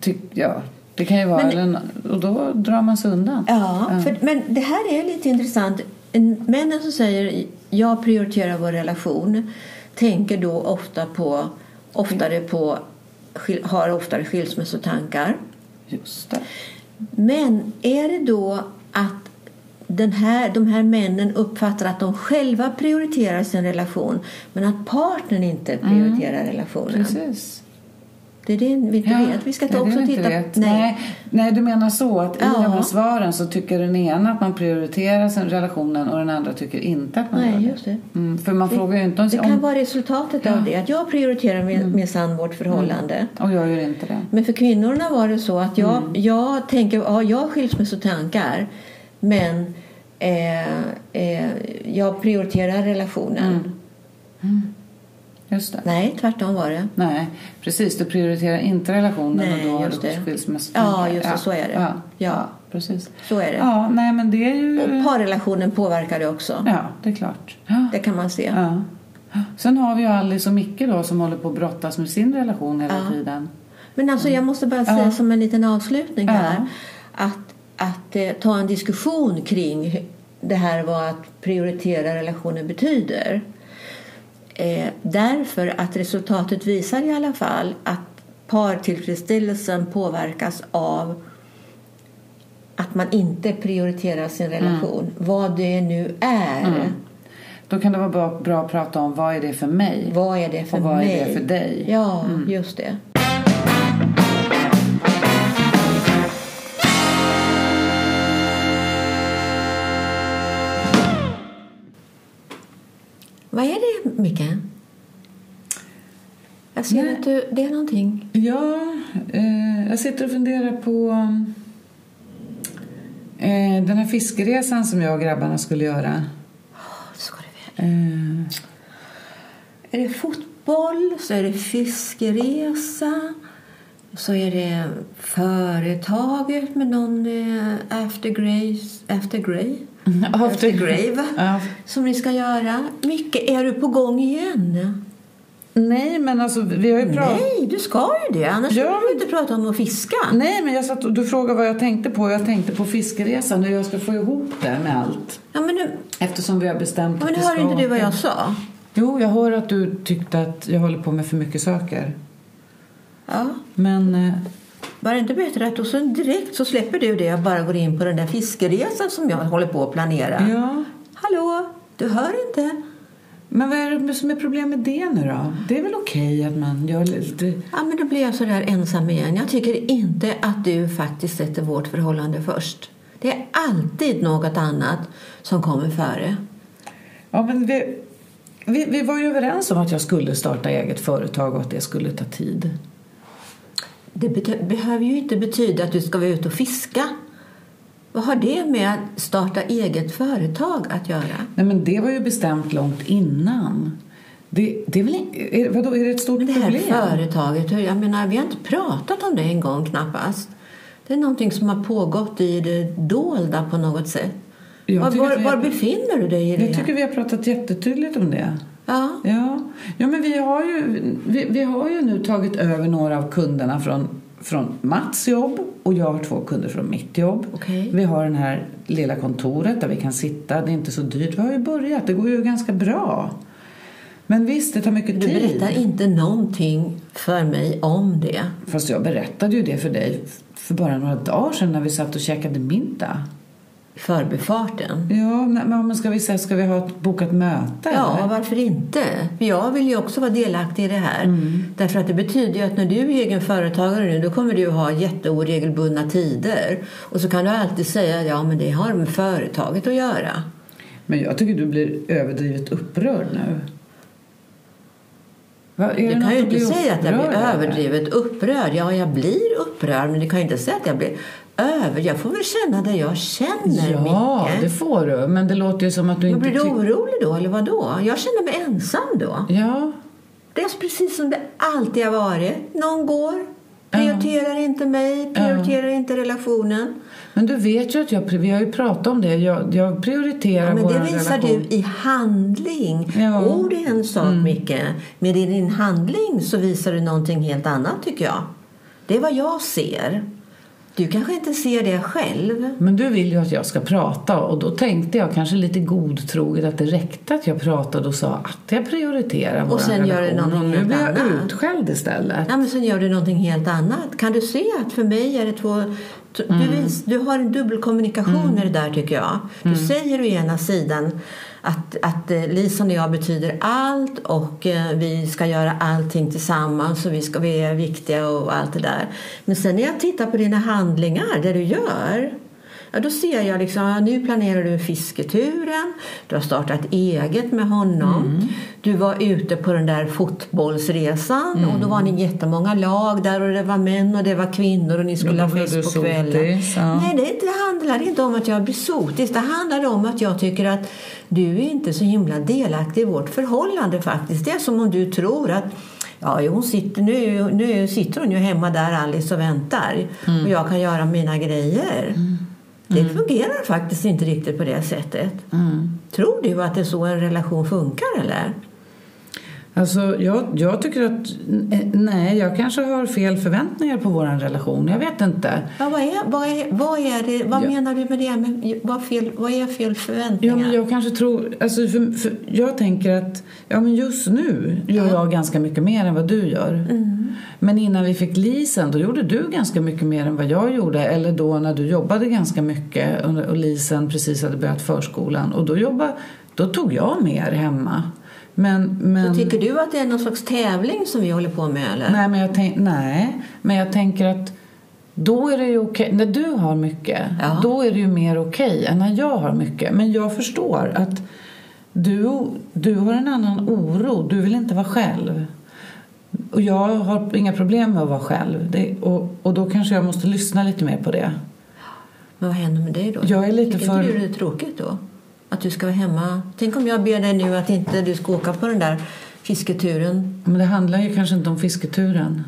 tyck, ja, det kan ju vara, Men- eller, och då drar man sig undan. ja, För, men det här är lite intressant. En- Männen som säger jag prioriterar vår relation tänker då ofta på, oftare på har oftare skilsmässotankar. Just det. Men är det då att den här, de här männen uppfattar att de själva prioriterar sin relation men att partnern inte prioriterar relationen? Precis. Det är det vi inte vet. Vi ska ta det också titta vet. Nej. Nej. Nej, du menar så att i Ja. de här svaren så tycker den ena att man prioriterar sin relationen och den andra tycker inte att man Nej, gör det. just det. Mm, för man frågar ju inte om... Det kan vara resultatet av det. Att jag prioriterar min, Mm. minsann vårt förhållande. Och jag gör inte det. Men för kvinnorna var det så att jag, Mm. jag tänker, ja, jag har skilsmässotankar men eh, eh, jag prioriterar relationen. Mm. Just det. Nej, tvärtom var det. Nej, precis. Du prioriterar inte relationen Nej, och då har just du det. skilsmässotankar. Ja, just det, så är det. Ja, Ja. ja. precis. Så är det. Ja, nej men det är ju... Och parrelationen påverkar det också. Ja, det är klart. Ja. Det kan man se. Ja. Sen har vi ju Alice och Micke då som håller på att brottas med sin relation hela Ja. tiden. Men alltså jag måste bara säga Ja. som en liten avslutning Ja. här att, att eh, ta en diskussion kring det här vad att prioritera relationen betyder. Eh, därför att resultatet visar i alla fall att partillfredsställelsen påverkas av att man inte prioriterar sin relation, vad det nu är. Mm. Då kan det vara bra, bra att prata om vad är det för mig? Vad är det för Och vad är mig? det för dig? Ja, just det. Vad är det, Micke? Jag ser Nej. att du, det är någonting. Ja, eh, jag sitter och funderar på eh, den här fiskeresan som jag och grabbarna skulle göra. Ska det väl. Eh, Är det fotboll, så är det fiskeresa, så är det företaget med någon eh, after, grace, after grey. After grave. Ja. Som ni ska göra. Micke, är du på gång igen? Nej, men alltså vi har ju pratat... Nej, du ska ju det. Annars Ja, skulle du inte prata om att fiska. Nej, men jag satt och, du frågade vad jag tänkte på. Jag tänkte på fiskeresan, hur jag ska få ihop det med allt. Ja, men nu, Eftersom vi har bestämt ja, men att vi ska inte du vad jag sa. Jo, jag hör att du tyckte att jag håller på med för mycket saker. Ja. Men eh, Var det inte bättre att och så direkt så släpper du det och bara går in på den där fiskeresan som jag håller på att planera? ja, Hallå, du hör inte? men vad är det som är problem med det nu då? Det är väl okej att man gör lite... Ja, men då blir jag så där ensam igen. Jag tycker inte att du faktiskt sätter vårt förhållande först. Det är alltid något annat som kommer före. Ja, men vi, vi, vi var ju överens om att jag skulle starta eget företag och att det skulle ta tid. Det behöver ju inte betyda att du ska vara ute och fiska. Vad har det med att starta eget företag att göra? Nej, men det var ju bestämt långt innan. Det, det är väl är, vadå, är det ett stort Men det här problem? företaget, jag menar, vi har inte pratat om det en gång knappast. Det är någonting som har pågått i det dolda på något sätt. Var, var, var befinner du dig i det? Jag tycker vi har pratat jättetydligt om det. Ja. Ja, ja men vi har, ju, vi, vi har ju nu tagit över några av kunderna från, från Mats jobb och jag har två kunder från mitt jobb. Okej. Vi har det här lilla kontoret där vi kan sitta. Det är inte så dyrt. Vi har ju börjat. Det går ju ganska bra. Men visst, det tar mycket Du tid. berättar inte någonting för mig om det. Fast jag berättade ju det för dig för bara några dagar sedan när vi satt och käkade middag. Förbifarten. Ja, men ska vi säga, ska vi ha ett bokat möte? Ja, eller? varför inte? För jag vill ju också vara delaktig i det här. Mm. Därför att det betyder ju att när du är egen företagare nu, då kommer du ha jätteoregelbundna tider. Och så kan du alltid säga, ja men det har med företaget att göra. Men jag tycker du blir överdrivet upprörd nu. Va, Du kan ju inte säga att jag blir överdrivet upprörd. Ja, jag blir upprörd, men du kan ju inte säga att jag blir över. Jag får väl känna det jag känner, Ja, Micke. det får du. Men det låter ju som att du Men inte blir du orolig då, eller vad då? Jag känner mig ensam då. Ja, Det är precis som det alltid har varit. Någon går, prioriterar inte mig, prioriterar inte relationen. men du vet ju att jag... Vi har ju pratat om det. Jag, jag prioriterar Ja, men det visar relation. du i handling. Ja. Mm. Ord är en sak, Micke. Men i din handling så visar du någonting helt annat, tycker jag. Det är vad jag ser. Du kanske inte ser det själv. Men du vill ju att jag ska prata och då tänkte jag kanske lite godtroget att det räckte att jag pratade och sa att jag prioriterar vår sen gör du någonting och nu blir jag annat. utskälld istället. Ja, men sen gör du någonting helt annat. Kan du se att för mig är det två... Du, vis, du har en dubbelkommunikation i det där tycker jag. Du säger å ena sidan att, att eh, och jag betyder allt och eh, vi ska göra allting tillsammans och vi, ska, vi är viktiga och allt det där. Men sen när jag tittar på dina handlingar, det du gör Ja, då ser jag liksom, ja, nu planerar du fisketuren, du har startat eget med honom. Du var ute på den där fotbollsresan och då var ni jättemånga lag där och det var män och det var kvinnor och ni skulle ha fest på kvällen. ja. Nej, det, inte, det handlar inte om att jag blir sotis. Det handlar om att jag tycker att du är inte så himla delaktig i vårt förhållande faktiskt. Det är som om du tror att Ja, hon sitter, nu, nu sitter hon ju hemma där Alice och väntar Mm. och jag kan göra mina grejer. Det fungerar faktiskt inte riktigt på det sättet. Mm. Tror du att det är så en relation funkar eller? Alltså, jag, jag tycker att... eh, Nej, jag kanske har fel förväntningar på vår relation. Jag vet inte. Ja, vad, är, vad, är, vad, är det, vad Ja. menar du med det? Med, vad, fel, vad är fel förväntningar? Ja, men jag kanske tror... Alltså, för, för, jag tänker att ja, men just nu gör jag ganska mycket mer än vad du gör. Mm. Men innan vi fick Lisen, då gjorde du ganska mycket mer än vad jag gjorde. Eller då när du jobbade ganska mycket och Lisen precis hade börjat förskolan. Och då, jobba, då tog jag mer hemma. Men, men... Så tycker du att det är någon slags tävling som vi håller på med eller? Nej, men jag, tänk, nej, men jag tänker att då är det ju okej. När du har mycket, Ja. då är det ju mer okej än när jag har mycket. Men jag förstår att du, du har en annan oro. Du vill inte vara själv. Och jag har inga problem med att vara själv. Det, och, och då kanske jag måste lyssna lite mer på det. Men vad händer med dig då? Jag är lite Tycker för- inte du det är tråkigt då? Att du ska vara hemma? Tänk om jag ber dig nu att inte du ska åka på den där fisketuren. Men det handlar ju kanske inte om fisketuren.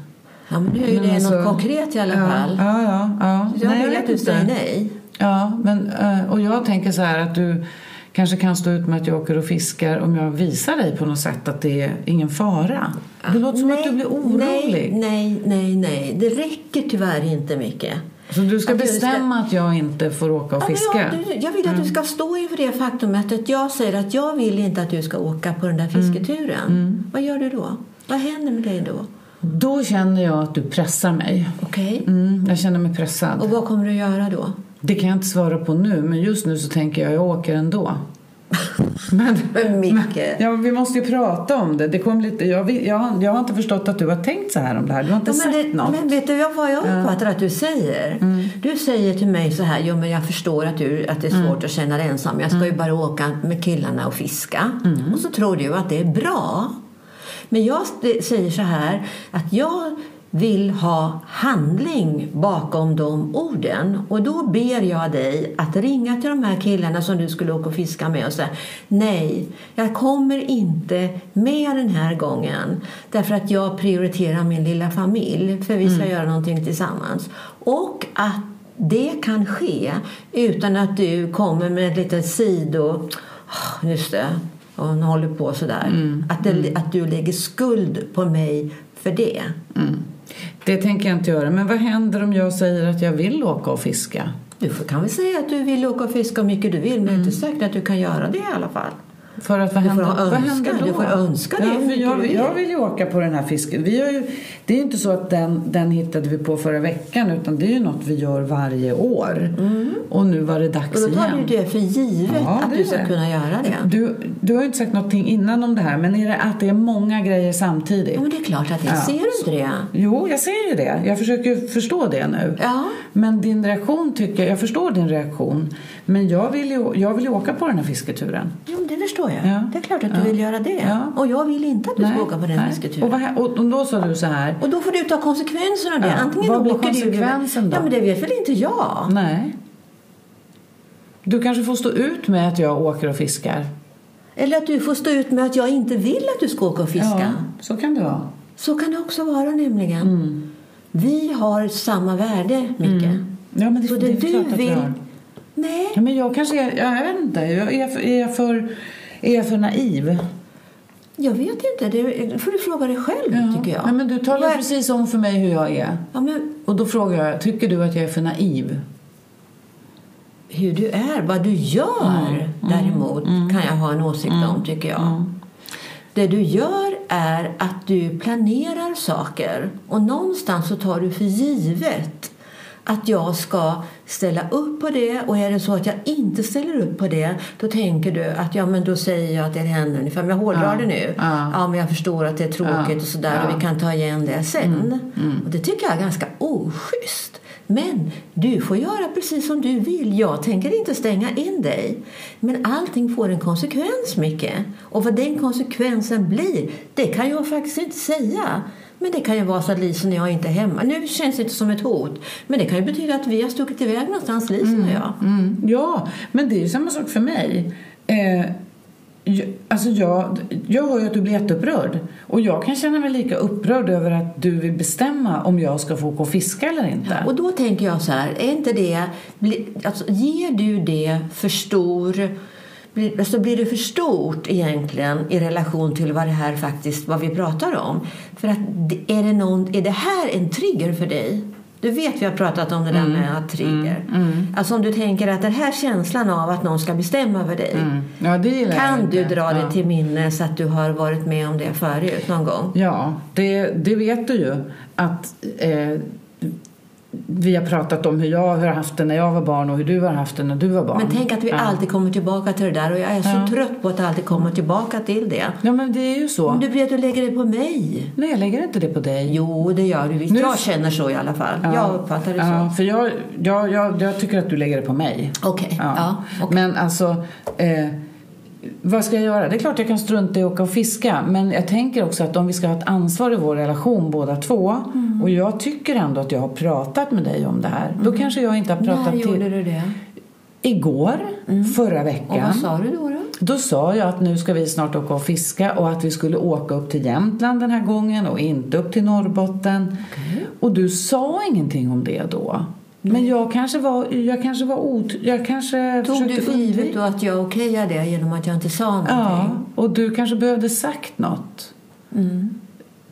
Ja, men nu är ju Men det alltså- något konkret i alla ja, fall. Ja, ja, ja. Jag Nej, vill vet att du säger nej. Ja, men, eh, och jag tänker så här att du kanske kan stå ut med att jag åker och fiskar om jag visar dig på något sätt att det är ingen fara. Det låter som att du blir orolig. Nej, nej, nej, nej. Det räcker tyvärr inte mycket. Så du ska Att du ska- bestämma att jag inte får åka och Ja, fiska? jag, du, jag vill att du ska stå inför det faktumet att jag säger att jag vill inte att du ska åka på den där Mm. fisketuren. Vad gör du då? Vad händer med dig då? Då känner jag att du pressar mig. Okej? Mm, jag känner mig pressad. Och vad kommer du göra då? Det kan jag inte svara på nu, men just nu så tänker jag att jag åker ändå. Men, Men Micke. ja, vi måste ju prata om det. det kom lite, jag, jag, jag har inte förstått att du har tänkt så här om det här. Du har inte Ja, men, sett det, något. men vet du vad jag uppfattar att du säger? Mm. Du säger till mig så här, jo men jag förstår att, du, att det är Mm. svårt att känna dig ensam. Jag ska ju bara åka med killarna och fiska. Mm. Och så tror du att det är bra. Men jag säger så här, att jag vill ha handling bakom de orden. Och då ber jag dig att ringa till de här killarna som du skulle åka och fiska med och säga nej, jag kommer inte med den här gången därför att jag prioriterar min lilla familj för vi ska göra någonting tillsammans. Och att det kan ske utan att du kommer med ett litet sido... Ah, Just det. hon håller på sådär. Mm. Att, det, att du lägger skuld på mig för det. Mm. Det tänker jag inte göra. Men vad händer om jag säger att jag vill åka och fiska? Du kan väl säga att du vill åka och fiska hur mycket du vill men det är inte Mm. säkert att du kan göra det i alla fall. För att vad händer, önska, vad händer då? du får önska det ja, jag, vill. jag vill ju åka på den här fisken. Vi har ju, det är ju inte så att den, den hittade vi på förra veckan utan det är ju något vi gör varje år. Och nu var det dags Mm. Och då tar igen. du det för givet Ja, att det du är ska det. kunna göra det. Du, du har ju inte sagt någonting innan om det här men är det att det är många grejer samtidigt? Ja, men det är klart att jag Ja. ser du inte det. Jo, jag ser ju det. Jag försöker förstå det nu. Ja. Men din reaktion tycker jag, jag förstår din reaktion. Men jag vill ju, jag vill ju åka på den här fisketuren. Jo, det förstår jag. Ja. Det är klart att du Ja. vill göra det. Ja. Och jag vill inte att du ska åka på den nej. fisketuren. Och, vad, hä- och, och då sa du så här. Och då får du ta konsekvenserna av det. Antingen vad blir åker du- konsekvensen då? Ja, men det vet väl inte jag. Nej. Du kanske får stå ut med att jag åker och fiskar. Eller att du får stå ut med att jag inte vill att du ska åka och fiska. Ja, så kan det vara. Så kan det också vara nämligen. Mm. Vi har samma värde, Micke. Ja, men det, Så det, det är du klart att vill-. Nej. Men jag kanske är, ja, jag vet inte. Jag är, för- är, jag för, är jag för naiv? Jag vet inte. Det får du fråga dig själv, Ja. tycker jag. Nej, men du talar Vad- precis om för mig hur jag är. Ja, men Och då frågar jag, tycker du att jag är för naiv? hur du är, vad du gör däremot kan jag ha en åsikt om, tycker jag. Det du gör är att du planerar saker och någonstans så tar du för givet att jag ska ställa upp på det och är det så att jag inte ställer upp på det då tänker du att ja men då säger jag att det händer ungefär, men jag hårdrar Ja. det nu. Ja. men jag förstår att det är tråkigt Ja. och sådär Ja. Mm. och vi kan ta igen det sen. Och det tycker jag är ganska oschysst. Men du får göra precis som du vill. Jag tänker inte stänga in dig. Men allting får en konsekvens, Micke. Och vad den konsekvensen blir, det kan jag faktiskt inte säga. Men det kan ju vara så att Lisen och jag inte är hemma. Nu känns det inte som ett hot. Men det kan ju betyda att vi har stuckit iväg någonstans, Lisen och jag. Mm. Ja, men det är ju samma sak för mig. Eh, jag, alltså jag, jag hör ju att du blir jätteupprörd. Och jag kan känna mig lika upprörd över att du vill bestämma om jag ska få åka och fiska eller inte. Och då tänker jag så här, är inte det, alltså, ger du det för stor, alltså blir det för stort egentligen i relation till vad det här faktiskt, vad vi pratar om? För att är det, någon, är det här en trigger för dig? Du vet vi har pratat om det där med att trigger. Alltså om du tänker att den här känslan av att någon ska bestämma över dig. Mm. Ja, Kan du dra ja. dig till minnes att du har varit med om det förut någon gång? Ja, det, det vet du ju. Att eh, vi har pratat om hur jag har haft det när jag var barn och hur du har haft det när du var barn. Men tänk att vi ja. alltid kommer tillbaka till det där och jag är så Ja. trött på att alltid komma tillbaka till det. Ja, men det är ju så. Men du blir att du lägger det på mig. Nej, jag lägger inte det på dig. Jo, det gör du visst. Nu- Jag känner så i alla fall. Ja. Jag uppfattar det så. för jag, jag, jag, jag tycker att du lägger det på mig. Okej. Ja. okej. Men alltså, eh, vad ska jag göra? Det är klart jag kan strunta i att åka och fiska. Men jag tänker också att om vi ska ha ett ansvar i vår relation båda två. Mm. Och jag tycker ändå att jag har pratat med dig om det här. Då kanske jag inte har pratat När till... gjorde du det? Igår, förra Och veckan. vad sa du då? då? Då sa jag att nu ska vi snart åka och fiska och att vi skulle åka upp till Jämtland den här gången och inte upp till Norrbotten. Och du sa ingenting om det då. Men jag kanske var, jag kanske var ot... Jag kanske Tog du för givet då att jag okejar det genom att jag inte sa någonting? Ja, och du kanske behövde sagt något. Mm.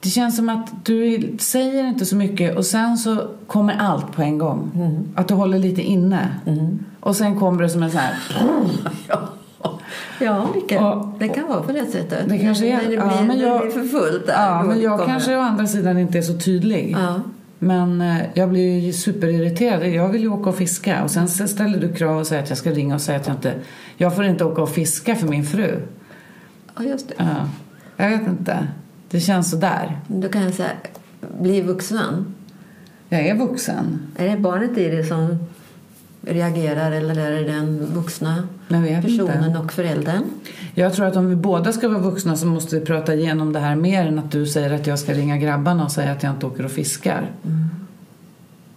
Det känns som att du säger inte så mycket och sen så kommer allt på en gång. Mm. Att du håller lite inne. Och sen kommer det som en sån här... Ja, ja det, kan, Och- det kan vara på det sättet. Det kanske är- När det blir, ja, men jag- det blir för fullt där. Ja, men jag kanske å andra sidan inte är så tydlig. Ja. Men eh, jag blir ju superirriterad. Jag vill ju åka och fiska. Och sen ställer du krav och säger att jag ska ringa och säga att jag inte... Jag får inte åka och fiska för min fru. ja, just det. Ja. Jag vet inte. Det känns så där. Då kan jag säga, bli vuxen. Jag är vuxen. Är det barnet i det som reagerar eller är det den vuxna personen inte. och föräldern? Jag tror att om vi båda ska vara vuxna så måste vi prata igenom det här mer än att du säger att jag ska ringa grabbarna och säga att jag inte åker och fiskar.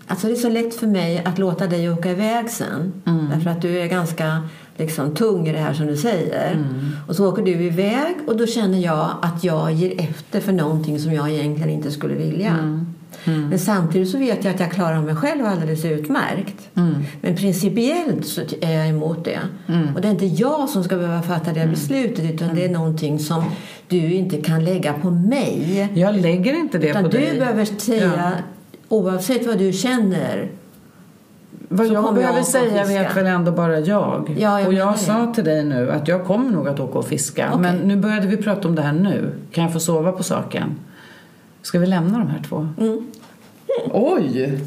Alltså det är så lätt för mig att låta dig åka iväg sen. Mm. Därför att du är ganska liksom, tung i det här som du säger. Mm. Och så åker du iväg och då känner jag att jag ger efter för någonting som jag egentligen inte skulle vilja. Mm. Men samtidigt så vet jag att jag klarar mig själv alldeles utmärkt. Men principiellt så är jag emot det. Och det är inte jag som ska behöva fatta det beslutet utan det är någonting som du inte kan lägga på mig. Jag lägger inte det Utan på du dig. behöver säga, Ja. oavsett vad du känner, Vad så jag behöver jag säga vet väl ändå bara jag. Ja, jag och jag det. sa till dig nu att jag kommer nog att åka och fiska. Okej. Men nu började vi prata om det här nu. Kan jag få sova på saken? Ska vi lämna de här två? Mm. Oj!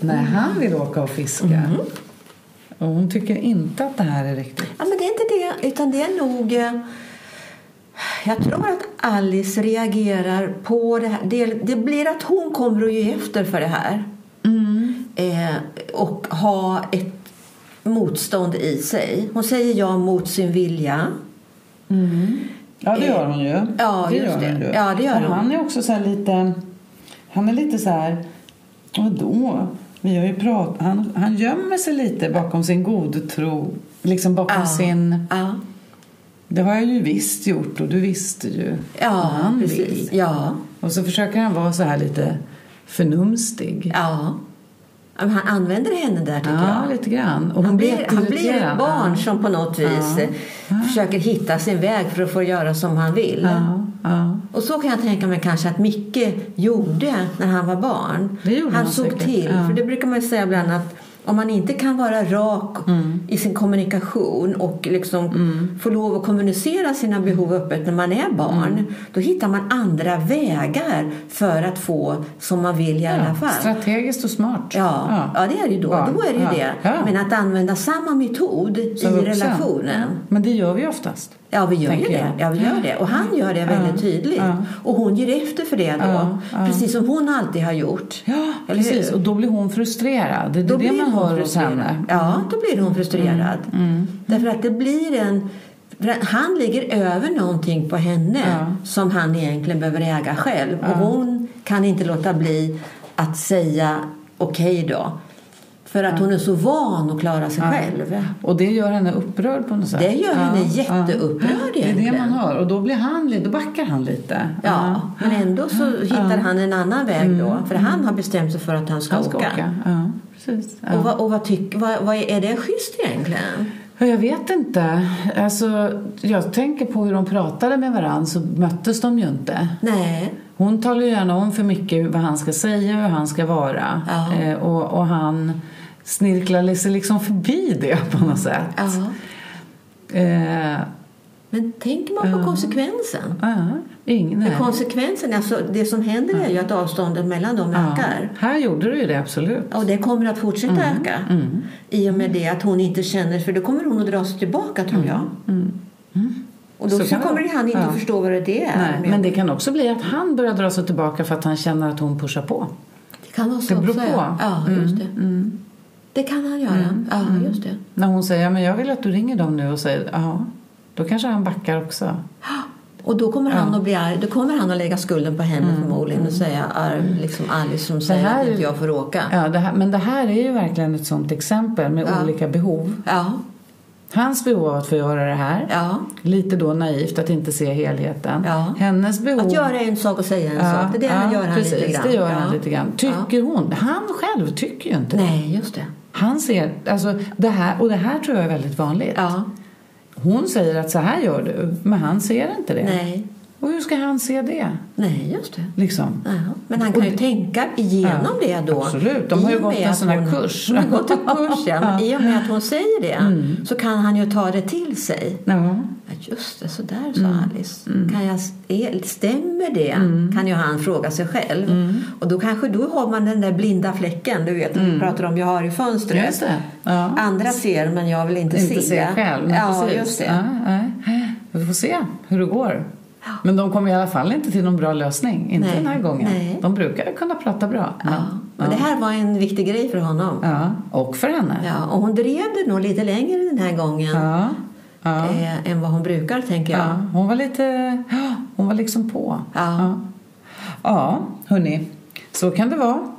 Nej, han vill åka och fiska. Mm. Och hon tycker inte att det här är riktigt. Ja, men det är inte det, utan det är nog... eh, Jag tror att Alice reagerar på det här. Det, det blir att hon kommer att ge efter för det här. Eh, och ha ett motstånd i sig. Hon säger ja mot sin vilja. Ja, det gör hon ju. Ja, det gör det. hon ju. Ja, det gör och han är också så här lite... Han är lite så här... Vadå? Vi har ju pratat... Han, han gömmer sig lite bakom sin godtro. Liksom bakom Ja. sin... Ja, Det har jag ju visst gjort och du visste ju ja vad han precis. vill. Ja, Och så försöker han vara så här lite förnumstig. ja. Ja, Han använder henne där, tycker Ja, jag. lite grann. Och Han blir han blir ett barn Ja. som på något vis eh, försöker hitta sin väg för att få göra som han vill. Ja, ja. Och så kan jag tänka mig kanske att Micke gjorde när han var barn. Han han såg säkert, till. ja. För det brukar man säga ibland att om man inte kan vara rak Mm. i sin kommunikation och liksom få lov att kommunicera sina behov öppet när man är barn, Mm. då hittar man andra vägar för att få som man vill i alla fall. Strategiskt och smart. Ja, ja. det är det ju då. Barn. Då är det ju Ja. det. Ja. Men att använda samma metod Som i vuxen. relationen. Men det gör vi oftast. Ja, vi gör ju det. Ja, vi gör det. Och han gör det väldigt tydligt. Ja. Och hon ger efter för det då. Ja, ja. Precis som hon alltid har gjort. Ja, precis. Och då blir hon frustrerad. Det är Då det man hör hos henne. Mm. Ja, då blir hon frustrerad. Därför att det blir en... Han ligger över någonting på henne Ja. som han egentligen behöver äga själv. Och hon kan inte låta bli att säga okej då. För att hon är så van att klara sig själv. Och det gör henne upprörd på något sätt. Det gör henne jätteupprörd Det är det man hör. Och då blir han då backar han lite. Ja, men ändå så hittar han en annan väg då. För han har bestämt sig för att han ska, Han ska åka. åka. Ja, precis. Ja. Och, vad, och vad, tyck, vad, vad är, är det schysst egentligen? Ja, Jag vet inte. Alltså, jag tänker på hur de pratade med varandra så möttes de ju inte. Nej. Hon talar ju gärna om för mycket vad han ska säga och hur han ska vara. Ja. Eh, och, och han snirklar sig liksom förbi det på något sätt. Ja. Eh, Men tänker man på konsekvensen? ja, ing, nej. Konsekvensen, alltså det som händer är ju att avståndet mellan dem Ja, ökar. här gjorde du ju det absolut. Och det kommer att fortsätta Mm. öka. I och med det att hon inte känner, för då kommer hon att dra sig tillbaka tror jag. Och då Mm. Så så kommer han inte Ja. att förstå vad det är. Nej, men det kan också bli att han börjar dra sig tillbaka för att han känner att hon pushar på. det kan vara så det beror också, på. Ja, ja just det. Det kan han göra. Ja, just det. När hon säger men jag vill att du ringer dem nu och säger ja, då kanske han backar också. Och då kommer han att bli arg. Då kommer han att lägga skulden på henne Mm. förmodligen och säga ar, liksom Alice som säger här att inte jag får åka. Ja, det här, men det här är ju verkligen ett sånt exempel med Ja. olika behov. Ja, Hans behov av att få göra det här, ja. lite då naivt att inte se helheten. Ja. Hennes behov... Att göra en sak och säga en sak. Det är det han gör han precis, lite grann. det gör ja. han lite grann. Tycker hon? Han själv tycker ju inte. Nej, just det. Han ser, alltså det här, och det här tror jag är väldigt vanligt. Ja. Hon säger att så här gör du, men han ser inte det. Nej. Och hur ska han se det? Nej, just det. Liksom. Ja. Men han kan ju det- tänka igenom Ja, det då. absolut. De har ju gått en sån här hon- kurs. De har gått en kurs, ja. Men i och med att hon säger det Mm. så kan han ju ta det till sig. Ja. Ja, just det, så där sa Mm. Alice. Kan jag, stämmer det? Kan ju han fråga sig själv. Mm. Och då kanske då har man den där blinda fläcken, du vet, vi pratar om jag har i fönstret. Mm. Ja. Andra ser men jag vill inte, Inte se själv. Nej, Ja, precis. just det. Ja. Vi får se hur det går. Men de kommer i alla fall inte till någon bra lösning. Inte Nej, den här gången. nej. De brukar kunna prata bra. Men, Ja. Men det här var en viktig grej för honom. ja. Och för henne. Ja, och hon drev det nog lite längre den här gången Ja. Ja. eh, än vad hon brukar, tänker jag. Ja. Hon var lite... Hon var liksom på. Ja. Ja, ja hörni. Så kan det vara.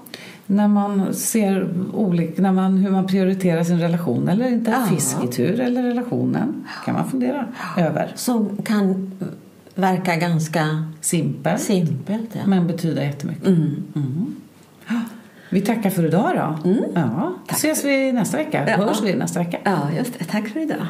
När man ser olika, när man, hur man prioriterar sin relation eller inte. Ja. Fisketur eller relationen. kan man fundera över. Som kan verkar ganska Simpel, simpelt. Ja. men betyder jättemycket. Mm. Mm. Vi tackar för idag då. Ja. Ses vi nästa vecka. Ja. Hörs vi nästa vecka. ja, just det. Tack för idag.